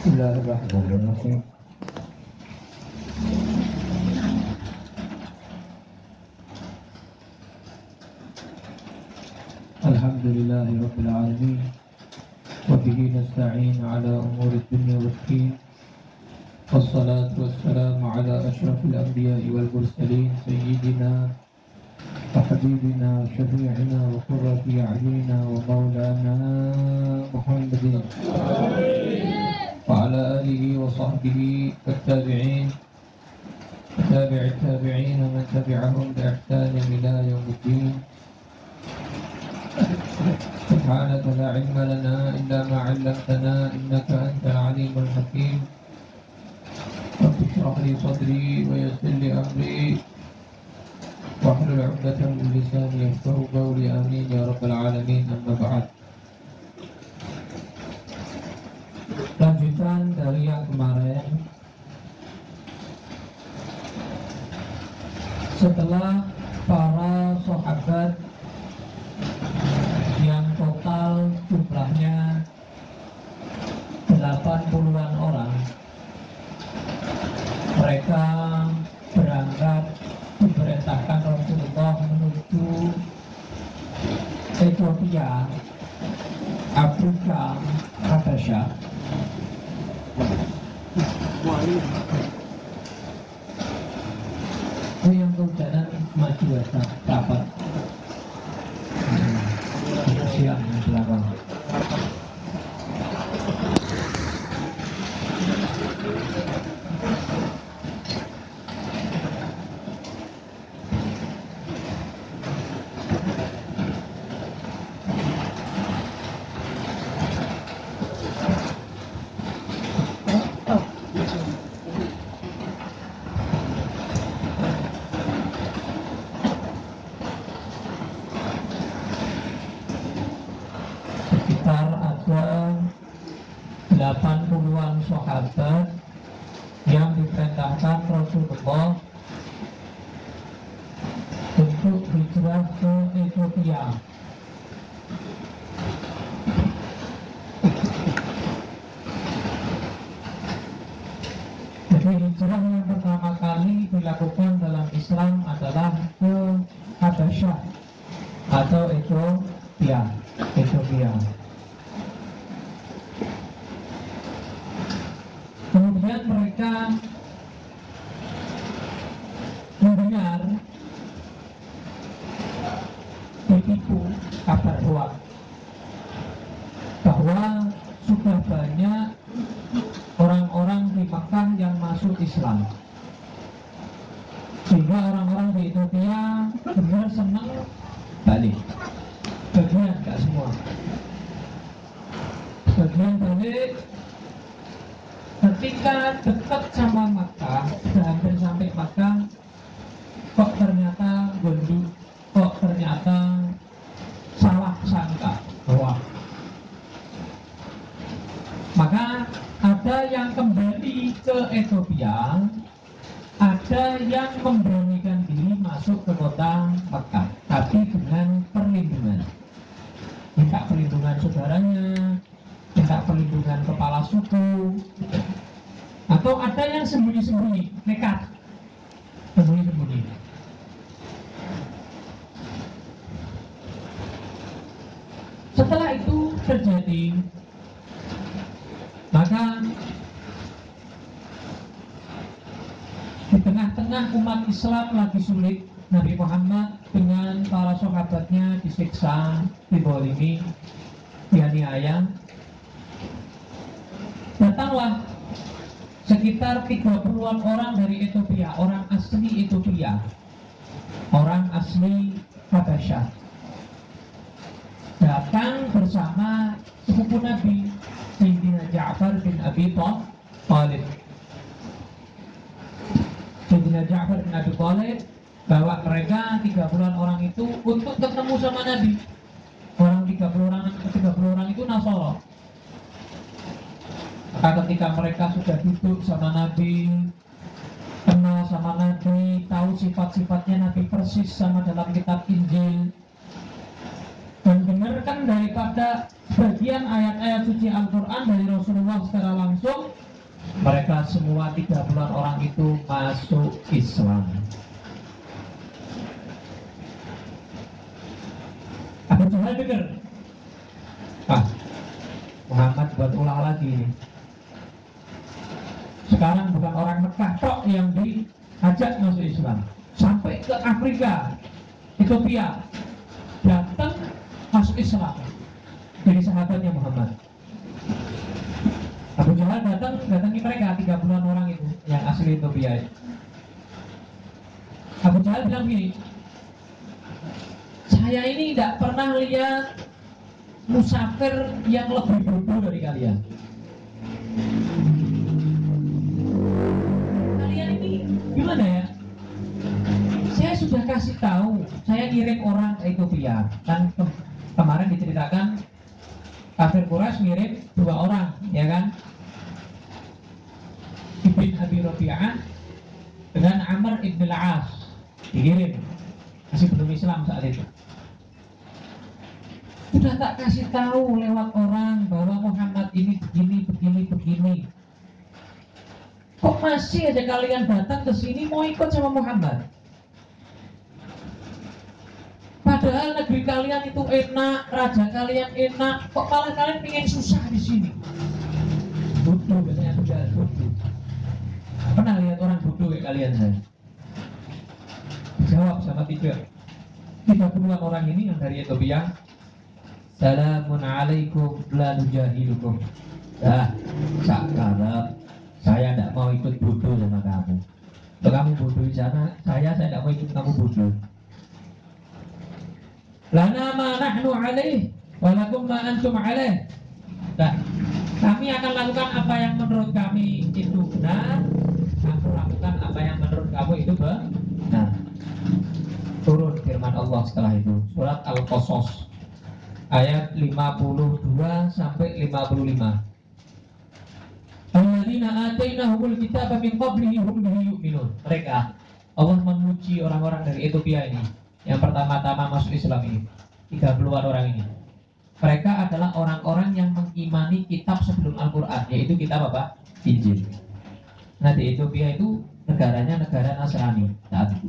بسم الله الرحمن الرحيم الحمد لله رب العالمين وبه نستعين على أمور الدنيا والدين والصلاة والسلام على أشرف الأنبياء والمرسلين سيدنا وحبيبنا وشفيعنا وقرة أعيننا ومولانا محمد. وعلى آله وصحبه والتابعين وتابع التابعين ومن تبعهم بإحسان إلى يوم الدين. سبحانك لا علم لنا إلا ما علمتنا إنك أنت العليم الحكيم. رب اشرح لي صدري ويسر لي أمري. واحلل عقدة من لساني يفقه قولي. آمين يا رب العالمين. أما بعد. Lanjutan dari yang kemarin. Setelah para sahabat yang total jumlahnya 80-an orang mereka berangkat diperintahkan Rasulullah menuju Ethiopia Afrika Habasyah itu yang kehujanan maju ya yang diperintahkan Rasulullah untuk hijrah ke Ethiopia. Sehingga orang-orang di Ethiopia benar senang. Balik bagian nggak semua. Bagian balik. Ketika dekat sama Makkah sudah hampir sampai Makkah kok ternyata gondi? Kok ternyata salah sangka? Wah. Maka ada yang kembali ke Ethiopia ada yang memberanikan diri masuk ke kota Makkah tapi dengan perlindungan. Minta perlindungan saudaranya minta perlindungan kepala suku atau ada yang sembunyi-sembunyi nekat. Sembunyi-sembunyi setelah itu terjadi maka di tengah-tengah umat Islam lagi sulit Nabi Muhammad dengan para sahabatnya disiksa, dibolimi, dianiaya. Datanglah sekitar 30-an orang dari Ethiopia, orang asli Ethiopia, orang asli Habasyah. Datang bersama sepupu Nabi Sayyidina Ja'far bin Abi Talib. Sayyidina Ja'far bin Abi Talib bawa mereka 30-an orang itu untuk ketemu sama Nabi. Orang 30 orang 30 orang itu Nasara. Maka ketika mereka sudah duduk sama Nabi, kenal sama Nabi, tahu sifat-sifatnya Nabi persis sama dalam kitab Injil, dan dengarkan daripada bagian ayat-ayat suci Al-Quran dari Rasulullah secara langsung mereka semua tiga bulan orang itu masuk Islam. Abu Jahal dengar, ah Muhammad buat ulang lagi. Sekarang bukan orang Mekah tok yang diajak masuk Islam, sampai ke Afrika, Ethiopia, datang masuk Islam jadi sahabatnya Muhammad. Abu Jahal datang datangi mereka tiga puluhan orang itu yang asli Ethiopia. Abu Jahal bilang gini, saya ini tidak pernah lihat musafir yang lebih bodoh dari kalian. Kalian ini gimana ya? Saya sudah kasih tahu, saya kirim orang ke Ethiopia kan ke kemarin diceritakan kafir Quraisy ngirim dua orang, ya kan? Ibn Abi Rabi'ah dengan Amr Ibn Al-As. Dikirim. Masih belum Islam saat itu. Sudah tak kasih tahu lewat orang bahwa Muhammad ini begini begini begini. Kok masih aja kalian datang ke sini mau ikut sama Muhammad Padahal negeri kalian itu enak, raja kalian enak, kok malah kalian ingin susah di sini? Bodoh biasanya sudah bodoh. Pernah lihat orang bodoh kayak kalian saya? Jawab sama tiga. Tiga puluhan orang ini yang dari Ethiopia. Salamun alaikum la nujahilukum. Dah, sekarang saya tidak mau ikut bodoh sama kamu. Kalau kamu bodoh di sana, saya saya tidak mau ikut kamu bodoh. Lana ma nahnu alaih Walakum ma antum alaih. Nah, Kami akan lakukan apa yang menurut kami itu benar Kamu lakukan apa yang menurut kamu itu benar. Turun firman Allah setelah itu Surat Al-Qasas Ayat 52 sampai 55 Alladzina atainahumul kitaba min qablihi hum bihi yu'minun. Mereka Allah memuji orang-orang dari Ethiopia ini yang pertama-tama masuk Islam ini 30 orang ini mereka adalah orang-orang yang mengimani kitab sebelum Al-Quran yaitu kitab apa? Injil nah di Ethiopia itu negaranya negara Nasrani saat itu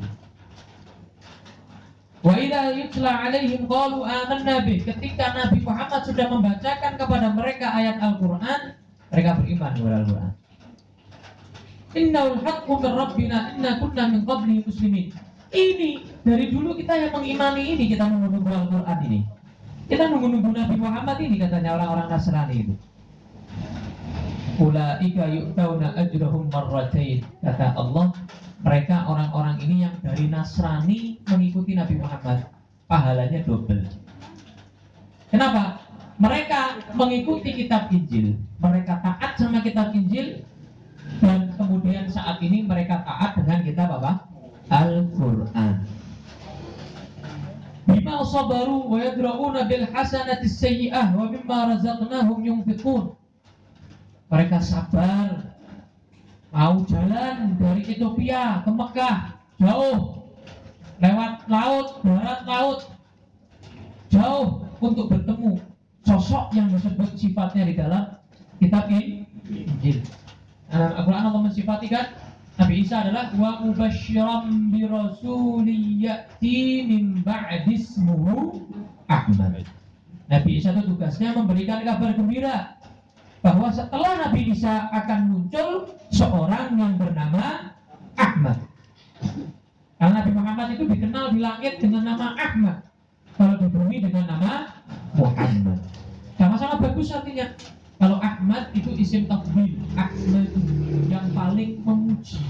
Wa idza yutla alaihim qalu amanna bih. Ketika Nabi Muhammad sudah membacakan kepada mereka ayat Al-Qur'an, mereka beriman kepada Al-Qur'an. Haqqu min rabbina inna kunna min qabli muslimin. Ini dari dulu kita yang mengimani ini kita menunggu Al-Quran ini. Kita menunggu Nabi Muhammad ini katanya orang-orang Nasrani itu. Ulaika yu'tauna ajrahum marratain. Kata Allah, mereka orang-orang ini yang dari Nasrani mengikuti Nabi Muhammad. Pahalanya double. Kenapa? Mereka mengikuti kitab Injil. Mereka taat sama kitab Injil. Dan kemudian saat ini mereka taat dengan kitab apa? Al-Quran. Bima sabaru wa yadra'una bil hasanati sayyi'ah wa mimma razaqnahum yunfiqun. Mereka sabar Mau jalan dari Ethiopia ke Mekah Jauh Lewat laut, darat laut Jauh untuk bertemu Sosok yang disebut sifatnya di dalam kitab Nah, Al-Quran Allah mensifati kan Nabi Isa adalah wa mubasyiran bi rasuli ya'ti min ba'di ismuhu Ahmad. Nabi Isa itu tugasnya memberikan kabar gembira bahwa setelah Nabi Isa akan muncul seorang yang bernama Ahmad. Karena Nabi Muhammad itu dikenal di langit dengan nama Ahmad, kalau di bumi dengan nama Muhammad. Sama-sama bagus artinya. Kalau Ahmad itu isim tafdil, Ahmad yang paling memuji.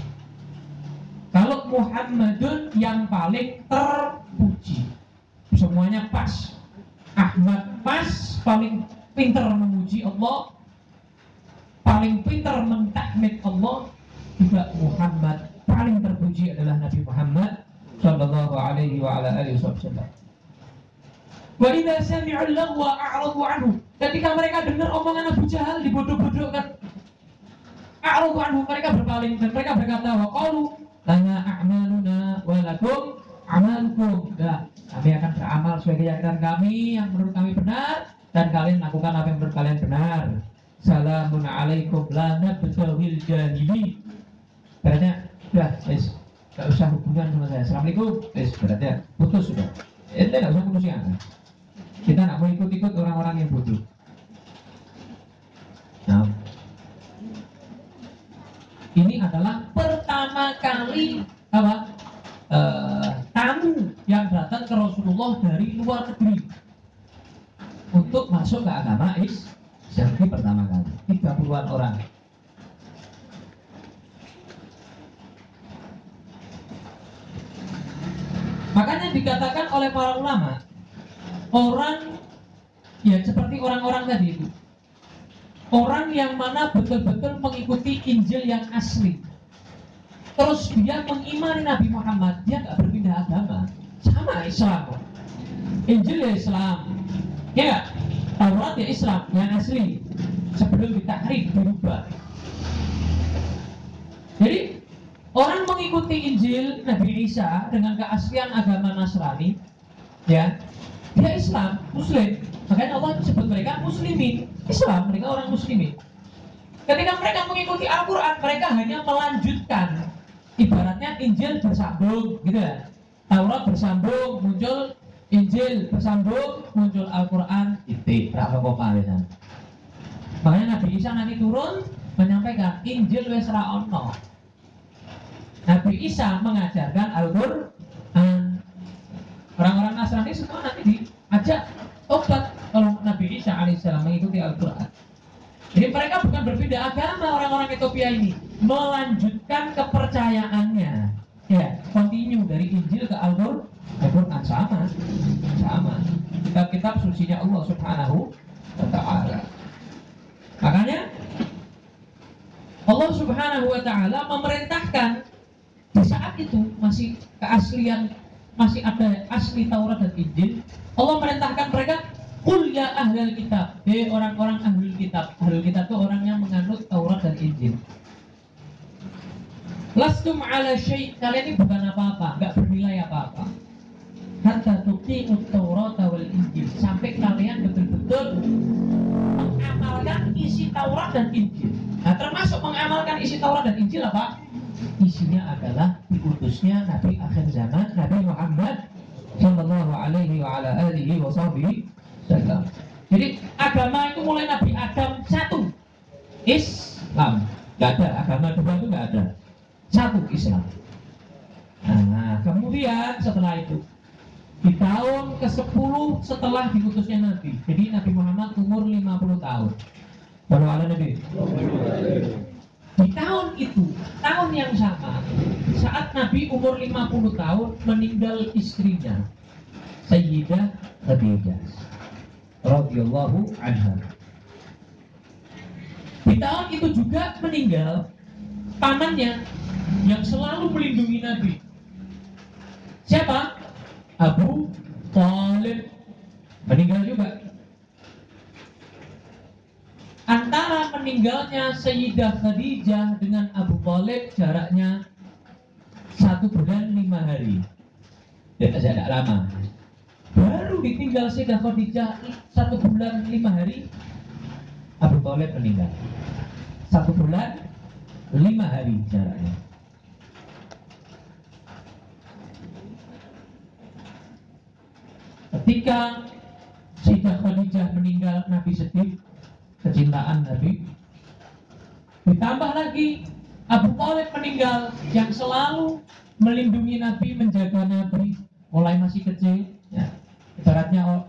Kalau Muhammadun yang paling terpuji. Semuanya pas. Ahmad pas, paling pintar memuji Allah, paling pintar mentakmid Allah, juga Muhammad paling terpuji adalah Nabi Muhammad sallallahu alaihi wa ala alihi wasallam. Wa idza lagwa a'radu anhu. Ketika mereka dengar omongan Abu Jahal dibodoh-bodohkan, a'radu anhu mereka berpaling dan mereka berkata wa qalu lana a'maluna wa lakum amalukum. Ya, kami akan beramal sesuai keyakinan kami yang menurut kami benar dan kalian lakukan apa yang menurut kalian benar. Salamun alaikum la nabtahil jahili. Berarti udah, wis gak usah hubungan sama saya. Assalamualaikum. Wis berarti putus sudah. Ente gak usah putus ya. Kita nggak mau ikut-ikut orang-orang yang bodoh. Ini adalah pertama kali apa eh, tamu yang datang ke Rasulullah dari luar negeri untuk masuk ke agama Islam ini pertama kali 30-an orang. Makanya dikatakan oleh para ulama orang ya seperti orang-orang tadi itu orang yang mana betul-betul mengikuti Injil yang asli. Terus dia mengimani Nabi Muhammad dia nggak berpindah agama. Sama Islam. Injil ya Islam. Ya Taurat ya Islam yang asli. Sebelum ditahrif dirubah. Jadi orang mengikuti Injil Nabi Isa dengan keaslian agama Nasrani ya dia Islam Muslim. Makanya Allah sebut mereka Muslimin Islam mereka orang Muslimin. Ketika mereka mengikuti Al-Quran mereka hanya melanjutkan ibaratnya Injil bersambung gitu ya. Taurat bersambung muncul Injil bersambung muncul Al-Quran. Titik berapa ya makanya Nabi Isa nanti turun menyampaikan Injil wes ra ono. Nabi Isa mengajarkan Al-Quran. Orang-orang Nasrani semua nanti diajak obat kalau Nabi Isa alaihissalam mengikuti Al-Quran jadi mereka bukan berbeda agama orang-orang Ethiopia ini melanjutkan kepercayaannya. Ya continue dari Injil ke Al-Quran sama sama. Kitab-kitab sucinya Allah subhanahu wa ta'ala. Makanya Allah subhanahu wa ta'ala memerintahkan di saat itu masih keaslian masih ada asli Taurat dan Injil Allah merintahkan mereka Kul ya ahlul kitab. Hei orang-orang ahlul kitab. Ahlul kitab itu orang yang menganut Taurat dan Injil. Lastum ala syait Kalian ini bukan apa-apa. Gak bernilai apa-apa. Hatta tuqi'ut Taurat wal Injil. Sampai kalian betul-betul Mengamalkan isi Taurat dan Injil. Nah termasuk mengamalkan isi Taurat dan Injil apa? Isinya adalah diutusnya Nabi akhir zaman Nabi Muhammad Sallallahu alaihi wa ala alihi wa sahbihi dagang. Jadi agama itu mulai Nabi Adam satu Islam. Gak ada agama dua itu gak ada. Satu Islam. Nah, kemudian setelah itu di tahun ke-10 setelah diutusnya Nabi. Jadi Nabi Muhammad umur 50 tahun. Kalau ada Nabi. Di tahun itu, tahun yang sama, saat Nabi umur 50 tahun meninggal istrinya, Sayyidah Khadijah radhiyallahu anha. Di tahun itu juga meninggal pamannya yang selalu melindungi Nabi. Siapa? Abu Talib meninggal juga. Antara meninggalnya Sayyidah Khadijah dengan Abu Talib jaraknya satu bulan lima hari. Tidak, tidak lama baru ditinggal Sayyidah Khadijah satu bulan lima hari. Abu Talib meninggal. Satu bulan lima hari jaraknya. Ketika Sayyidah Khadijah meninggal Nabi sedih kecintaan Nabi. Ditambah lagi Abu Talib meninggal yang selalu melindungi Nabi menjaga Nabi mulai masih kecil ya ibaratnya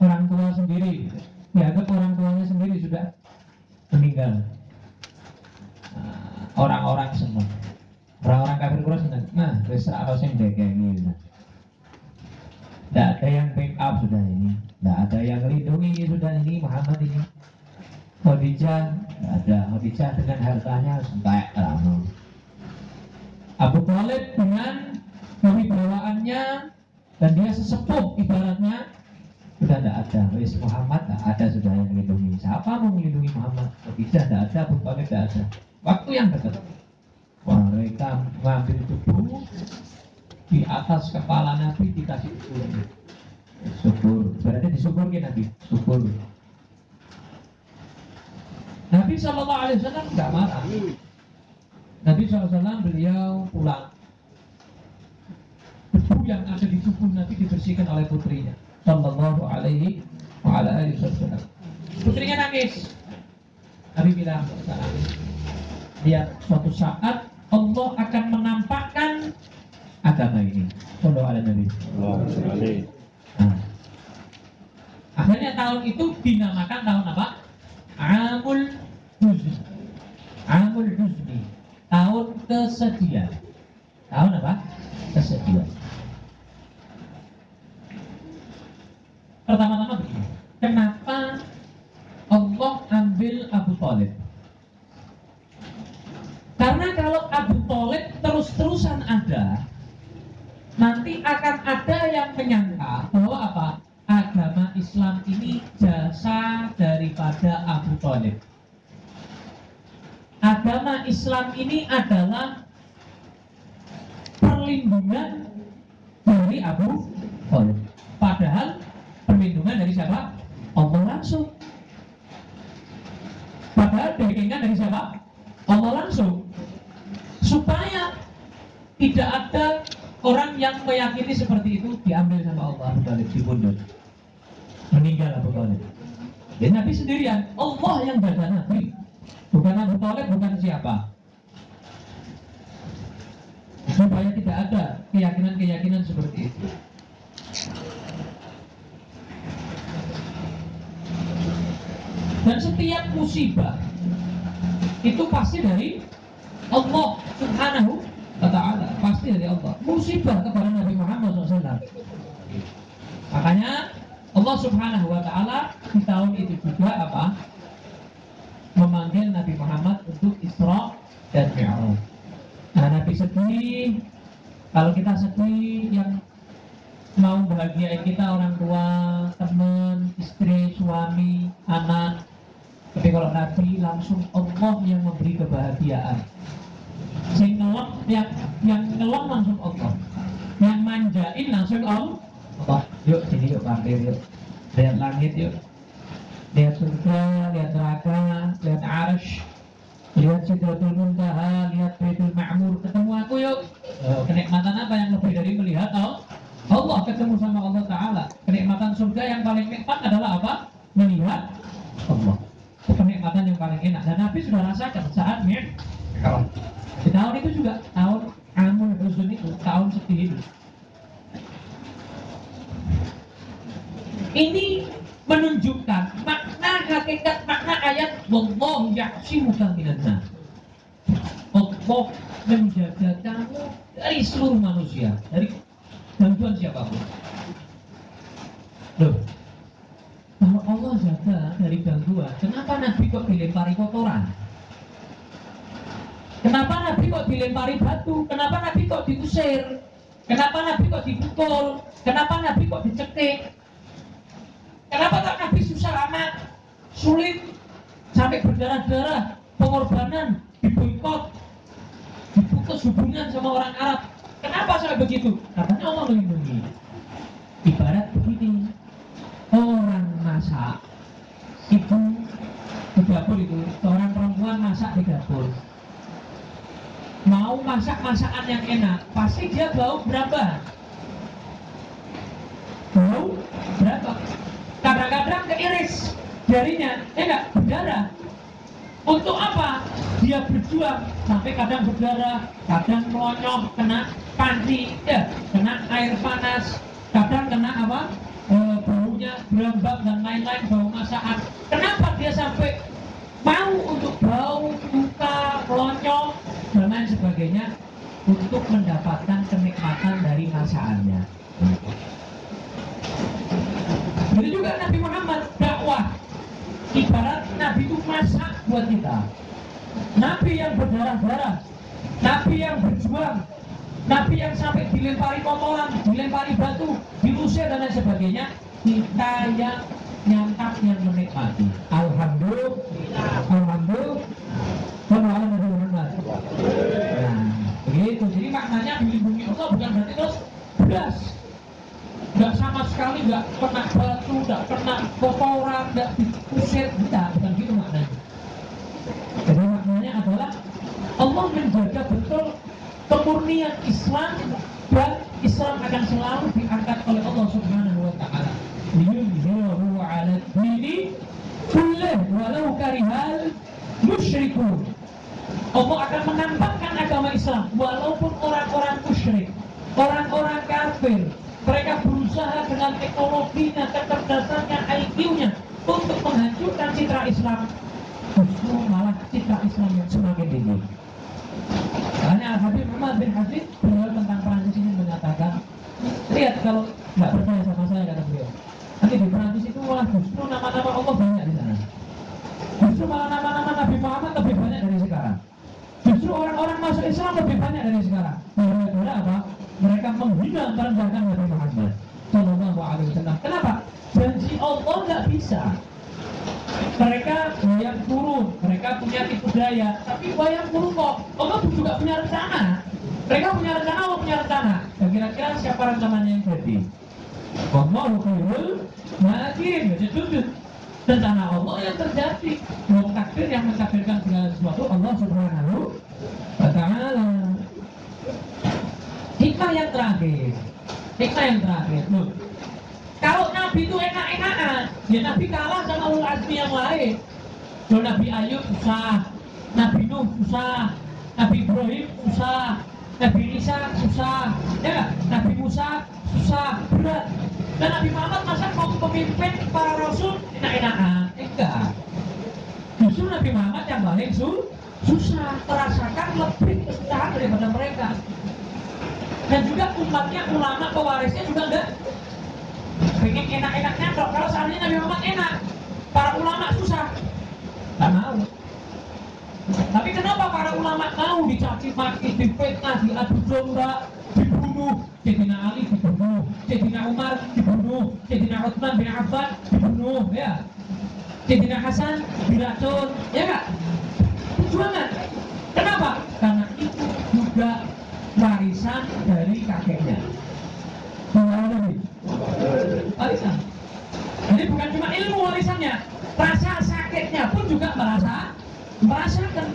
orang tua sendiri. Dianggap orang tuanya sendiri sudah meninggal. Nah, orang-orang semua. Orang-orang kafir kurang senang nah harus yang kayak gitu tidak ada yang backup sudah ini. Tidak ada yang melindungi sudah ini Muhammad ini. Khadijah ada. Khadijah dengan hartanya sampai lama. Abu Talib dengan kewibawaannya dan dia sesepuh ibaratnya. Sudah tidak ada. Wis Muhammad tidak ada sudah yang melindungi. Siapa mau melindungi Muhammad? Tidak tidak ada. Abu Talib tidak ada. Waktu yang dekat. Mereka mengambil tubuh. Di atas kepala Nabi dikasih syukur. Syukur. Berarti disyukur Nabi? Syukur. Nabi Shallallahu Alaihi Wasallam nggak marah. Nabi SAW beliau pulang. Debu yang ada di tubuh Nabi dibersihkan oleh putrinya. Shallallahu Alaihi Wasallam. Putrinya nangis. Nabi bilang, lihat suatu saat Allah akan menampakkan agama ini. Sallallahu alaihi Nabi. Nah, akhirnya tahun itu dinamakan tahun apa? Amul Huzni. Amul Huzni. Tahun kesedihan. Tahun apa? Kesedihan. Pertama-tama begini. Kenapa Allah ambil Abu Talib? Karena kalau Abu Talib terus-terusan ada, nanti akan ada yang menyangka bahwa apa? Agama Islam ini jasa daripada Abu Talib. Agama Islam ini adalah perlindungan dari Abu Talib. Padahal perlindungan dari siapa? Allah langsung. Padahal backingan dari siapa? Allah langsung. Supaya tidak ada orang yang meyakini seperti itu diambil sama Allah Abu Talib dibunuh. Meninggal Abu Talib. Ya Nabi sendirian, Allah yang jaga Nabi. Bukan Abu Talib, bukan siapa. Supaya tidak ada keyakinan-keyakinan seperti itu. Dan setiap musibah itu pasti dari Allah Subhanahu wa taala, pasti dari Allah. Musibah kepada Nabi Muhammad SAW. Makanya Allah Subhanahu wa taala di tahun itu juga apa? memanggil Nabi Muhammad untuk Isra dan Mi'raj. Nah, Nabi sedih kalau kita sedih yang mau bahagiain kita orang tua, teman, istri, suami, anak, kalau Nabi langsung Allah yang memberi kebahagiaan. Sing ngelem yang yang ngelem langsung Allah. Yang manjain langsung Allah. Yuk sini yuk pampir yuk. Lihat langit yuk. Lihat surga, lihat neraka, lihat arsh, lihat sidratul muntaha, lihat baitul ma'mur. Ketemu aku yuk. Oh, kenikmatan apa yang lebih dari melihat oh? Allah ketemu sama Allah Ta'ala. Kenikmatan surga yang paling nikmat adalah apa? Melihat Allah kenikmatan yang paling enak dan Nabi sudah rasakan saat Mi'raj. Di tahun itu juga tahun Amul Huzun itu tahun sedih itu. Ini menunjukkan makna hakikat makna ayat wallahu ya'simuka minan nas. Allah menjaga kamu dari seluruh manusia, dari gangguan siapa pun. Loh, kalau Allah jaga dari gangguan, kenapa Nabi kok dilempari kotoran? Kenapa Nabi kok dilempari batu? Kenapa Nabi kok diusir? Kenapa Nabi kok dipukul? Kenapa Nabi kok dicekik? Kenapa tak Nabi susah amat? Sulit sampai berdarah-darah, pengorbanan, diboikot, diputus hubungan sama orang Arab. Kenapa sampai begitu? Katanya Allah melindungi. Ibarat begini, masak itu di dapur itu seorang perempuan masak di dapur. Mau masak masakan yang enak pasti dia bau berapa? Bau berapa? Kadang-kadang keiris jarinya eh enggak berdarah. Untuk apa? Dia berjuang sampai kadang berdarah kadang melonyoh kena panci ya kena air panas kadang kena apa berambak dan lain-lain bau masakan. Kenapa dia sampai mau untuk bau luka melonyoh dan lain sebagainya untuk mendapatkan kenikmatan dari masakannya? Jadi juga Nabi Muhammad dakwah. Ibarat Nabi itu masak buat kita. Nabi yang berdarah-darah Nabi yang berjuang Nabi yang sampai dilempari kotoran, dilempari batu, diusir dan lain sebagainya, kita yang nyantap yang menikmati. Alhamdulillah. Alhamdulillah. Alhamdulillah. Nah, begitu. Jadi maknanya dilindungi Allah bukan berarti terus belas. Gak sama sekali gak kena batu, gak kena kotoran, gak diusir, tidak, bukan gitu maknanya. Allah menjaga betul kemurnian Islam dan Islam akan selalu diangkat oleh Allah Subhanahu wa taala. Liyuzhirahu 'ala dini kullih walau karihal musyrikun. Allah akan menampakkan agama Islam walaupun orang-orang musyrik, orang-orang kafir, mereka berusaha dengan teknologinya, kecerdasannya, IQ-nya untuk menghancurkan citra Islam. Justru malah citra Islam yang semakin tinggi. Karena Habib Muhammad bin Hafid beliau tentang Prancis ini menyatakan, lihat kalau nggak percaya sama saya kata beliau, nanti di Prancis itu malah justru nama-nama Allah banyak di sana. Justru malah nama-nama Nabi Muhammad lebih banyak dari sekarang. Justru orang-orang masuk Islam lebih banyak dari sekarang. Gara-gara apa? Mereka menghina merendahkan Nabi Muhammad Sallallahu Alaihi Wasallam. Kenapa? Janji Allah nggak bisa. Mereka wayang turun, mereka punya tipu daya, tapi wayang turun kok. Allah juga punya rencana. Mereka punya rencana, Allah punya rencana. Dan kira-kira siapa rencananya yang jadi? Wallahu khairul makirin. Jadi rencana Allah yang terjadi. Wong takdir yang mentakdirkan segala sesuatu Allah Subhanahu wa taala. Hikmah yang terakhir. Hikmah yang terakhir. Loh, kalau Nabi itu enak-enakan, ya Nabi kalah sama ulul azmi yang lain. Loh, Nabi Ayub susah, Nabi Nuh susah, Nabi Ibrahim susah, Nabi Isa susah, ya? Nabi Musa susah, berat. Dan Nabi Muhammad masa mau pemimpin para rasul enak-enakan? Enggak. Justru Nabi Muhammad yang paling su susah, terasakan lebih kesusahan daripada mereka. Dan juga umatnya, ulama, pewarisnya juga enggak pengen enak-enaknya kok. Kalau seandainya Nabi Muhammad enak, para ulama susah. Enggak mau. Tapi kenapa para ulama mau dicaci maki, difitnah, diadu domba, dibunuh? Sayyidina Ali dibunuh, Sayyidina Umar dibunuh, Sayyidina Utsman bin Affan dibunuh, ya. Sayyidina Hasan diracun, ya enggak? Perjuangan. Kenapa? Karena itu juga warisan dari kakeknya. Warisan. Jadi bukan cuma ilmu warisannya, rasa sakitnya pun juga merasa merasakan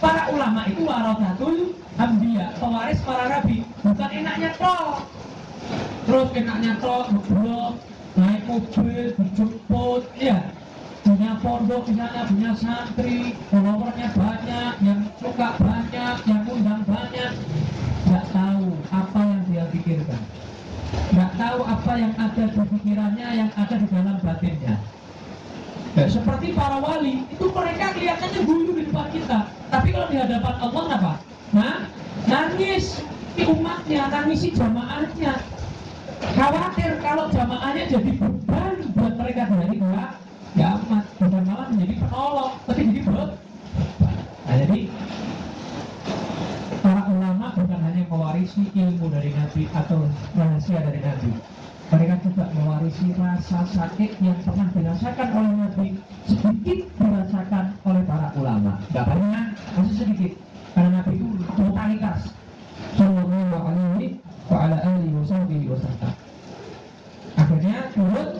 para ulama itu warasatul ambia pewaris para nabi bukan enaknya toh terus enaknya toh ngeblok naik mobil dijemput ya punya pondok misalnya punya santri followernya banyak yang suka banyak yang undang banyak. Nggak tahu apa yang dia pikirkan. Nggak tahu apa yang ada di pikirannya yang ada di dalam batinnya. Ya, seperti para wali itu mereka kelihatannya guyu di depan kita. Tapi kalau di hadapan Allah apa? Nah, nangis. Di umatnya, nangis si jamaahnya. Khawatir kalau jamaahnya jadi beban buat mereka. Dari enggak amat bukan malah menjadi penolong tapi jadi beban nah jadi para ulama bukan hanya mewarisi ilmu dari Nabi atau rahasia dari Nabi. Mereka juga mewarisi rasa sakit yang pernah dirasakan oleh Nabi sedikit dirasakan oleh para ulama gak banyak masih sedikit karena Nabi itu totalitas Sallallahu alaihi wa ala alihi wa sahbihi wa sallam akhirnya turut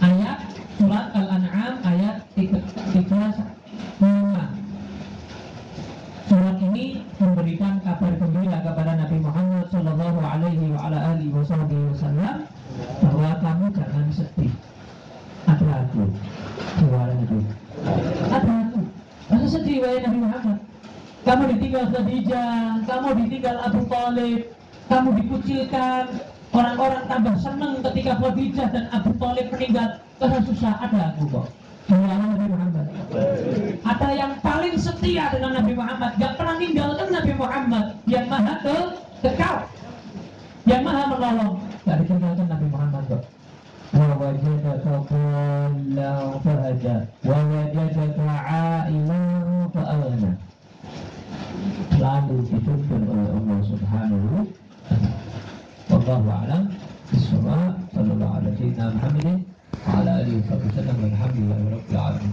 ayat surat Al-An'am ayat 35 Surat ini memberikan kabar gembira kepada Nabi Muhammad Sallallahu Alaihi wa ala alihi Wasallam bahwa kamu jangan sedih. Ada aku, juara itu. Ada aku. Masa sedih wahai Nabi Muhammad? Kamu ditinggal Khadijah, kamu ditinggal Abu Talib, kamu dikucilkan, orang-orang tambah senang ketika Khadijah dan Abu Talib meninggal. Karena susah, ada aku kok. Nabi Muhammad. Ada yang paling setia dengan Nabi Muhammad, gak pernah ninggalkan Nabi Muhammad yang maha ke kekal, yang maha menolong, gak ditinggalkan Nabi Muhammad kok. ووجدك ضالا فهدى ووجدك عائلا فأغنى selalu dituntun oleh Allah Subhanahu. Wallahu a'lam bishawab. Sallallahu alaihi wa sallam Muhammadin wa ala alihi wa sahbihi wa sallam. Alhamdulillahirabbil alamin.